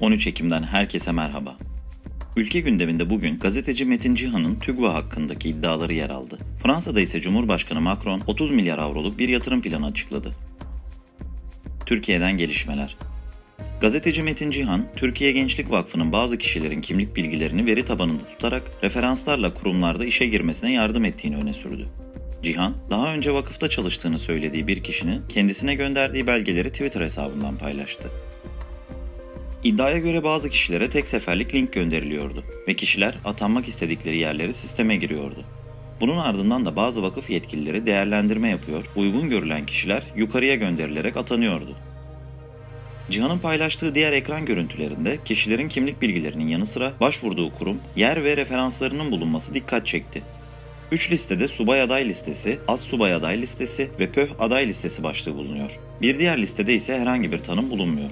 13 Ekim'den herkese merhaba. Ülke gündeminde bugün gazeteci Metin Cihan'ın TÜGVA hakkındaki iddiaları yer aldı. Fransa'da ise Cumhurbaşkanı Macron 30 milyar avroluk bir yatırım planı açıkladı. Türkiye'den gelişmeler. Gazeteci Metin Cihan, Türkiye Gençlik Vakfı'nın bazı kişilerin kimlik bilgilerini veri tabanında tutarak referanslarla kurumlarda işe girmesine yardım ettiğini öne sürdü. Cihan, daha önce vakıfta çalıştığını söylediği bir kişinin kendisine gönderdiği belgeleri Twitter hesabından paylaştı. İddiaya göre bazı kişilere tek seferlik link gönderiliyordu ve kişiler atanmak istedikleri yerleri sisteme giriyordu. Bunun ardından da bazı vakıf yetkilileri değerlendirme yapıyor, uygun görülen kişiler yukarıya gönderilerek atanıyordu. Cihan'ın paylaştığı diğer ekran görüntülerinde kişilerin kimlik bilgilerinin yanı sıra başvurduğu kurum, yer ve referanslarının bulunması dikkat çekti. 3 listede subay aday listesi, az subay aday listesi ve pöh aday listesi başlığı bulunuyor. Bir diğer listede ise herhangi bir tanım bulunmuyor.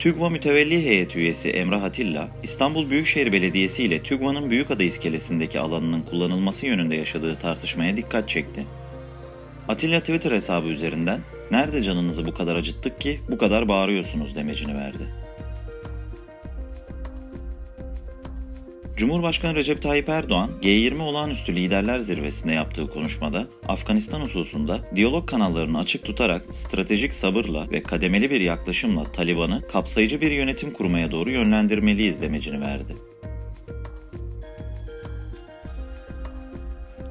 TÜGVA Mütevelli Heyeti üyesi Emrah Atilla, İstanbul Büyükşehir Belediyesi ile TÜGVA'nın Büyükada iskelesindeki alanının kullanılması yönünde yaşadığı tartışmaya dikkat çekti. Atilla Twitter hesabı üzerinden "Nerede canınızı bu kadar acıttık ki bu kadar bağırıyorsunuz?" demecini verdi. Cumhurbaşkanı Recep Tayyip Erdoğan, G20 Olağanüstü Liderler Zirvesi'nde yaptığı konuşmada Afganistan hususunda diyalog kanallarını açık tutarak stratejik sabırla ve kademeli bir yaklaşımla Taliban'ı kapsayıcı bir yönetim kurmaya doğru yönlendirmeliyiz demecini verdi.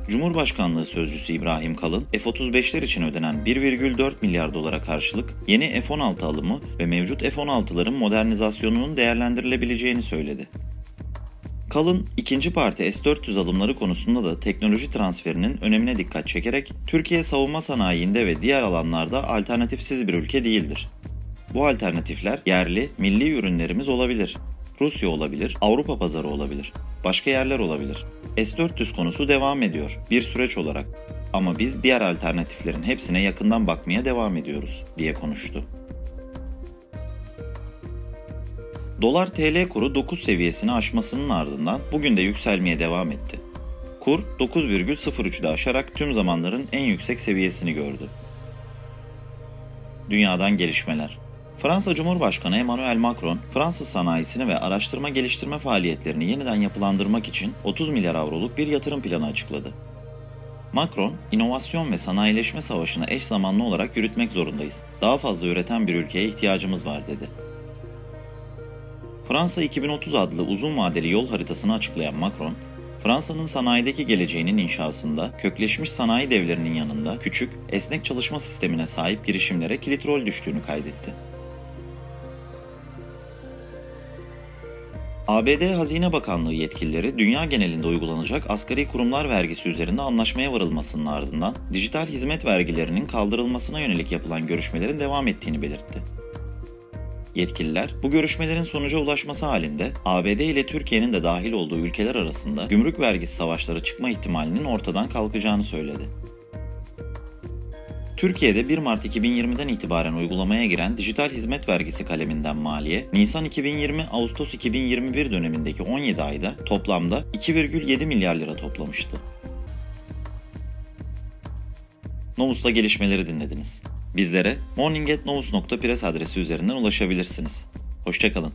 Cumhurbaşkanlığı Sözcüsü İbrahim Kalın, F-35'ler için ödenen 1,4 milyar dolara karşılık yeni F-16 alımı ve mevcut F-16'ların modernizasyonunun değerlendirilebileceğini söyledi. Kalın, ikinci parti S-400 alımları konusunda da teknoloji transferinin önemine dikkat çekerek, Türkiye savunma sanayinde ve diğer alanlarda alternatifsiz bir ülke değildir. Bu alternatifler yerli, milli ürünlerimiz olabilir. Rusya olabilir, Avrupa pazarı olabilir, başka yerler olabilir. S-400 konusu devam ediyor, bir süreç olarak. Ama biz diğer alternatiflerin hepsine yakından bakmaya devam ediyoruz, diye konuştu. Dolar TL kuru 9 seviyesini aşmasının ardından bugün de yükselmeye devam etti. Kur 9,03'de aşarak tüm zamanların en yüksek seviyesini gördü. Dünyadan gelişmeler. Fransa Cumhurbaşkanı Emmanuel Macron, Fransız sanayisini ve araştırma geliştirme faaliyetlerini yeniden yapılandırmak için 30 milyar avroluk bir yatırım planı açıkladı. Macron, inovasyon ve sanayileşme savaşını eş zamanlı olarak yürütmek zorundayız. Daha fazla üreten bir ülkeye ihtiyacımız var dedi. Fransa 2030 adlı uzun vadeli yol haritasını açıklayan Macron, Fransa'nın sanayideki geleceğinin inşasında kökleşmiş sanayi devlerinin yanında küçük, esnek çalışma sistemine sahip girişimlere kilit rol düştüğünü kaydetti. ABD Hazine Bakanlığı yetkilileri dünya genelinde uygulanacak asgari kurumlar vergisi üzerinde anlaşmaya varılmasının ardından dijital hizmet vergilerinin kaldırılmasına yönelik yapılan görüşmelerin devam ettiğini belirtti. Yetkililer bu görüşmelerin sonuca ulaşması halinde ABD ile Türkiye'nin de dahil olduğu ülkeler arasında gümrük vergisi savaşları çıkma ihtimalinin ortadan kalkacağını söyledi. Türkiye'de 1 Mart 2020'den itibaren uygulamaya giren dijital hizmet vergisi kaleminden maliye, Nisan 2020 Ağustos 2021 dönemindeki 17 ayda toplamda 2,7 milyar lira toplamıştı. Novus'ta gelişmeleri dinlediniz. Bizlere morning.novus.press adresi üzerinden ulaşabilirsiniz. Hoşçakalın.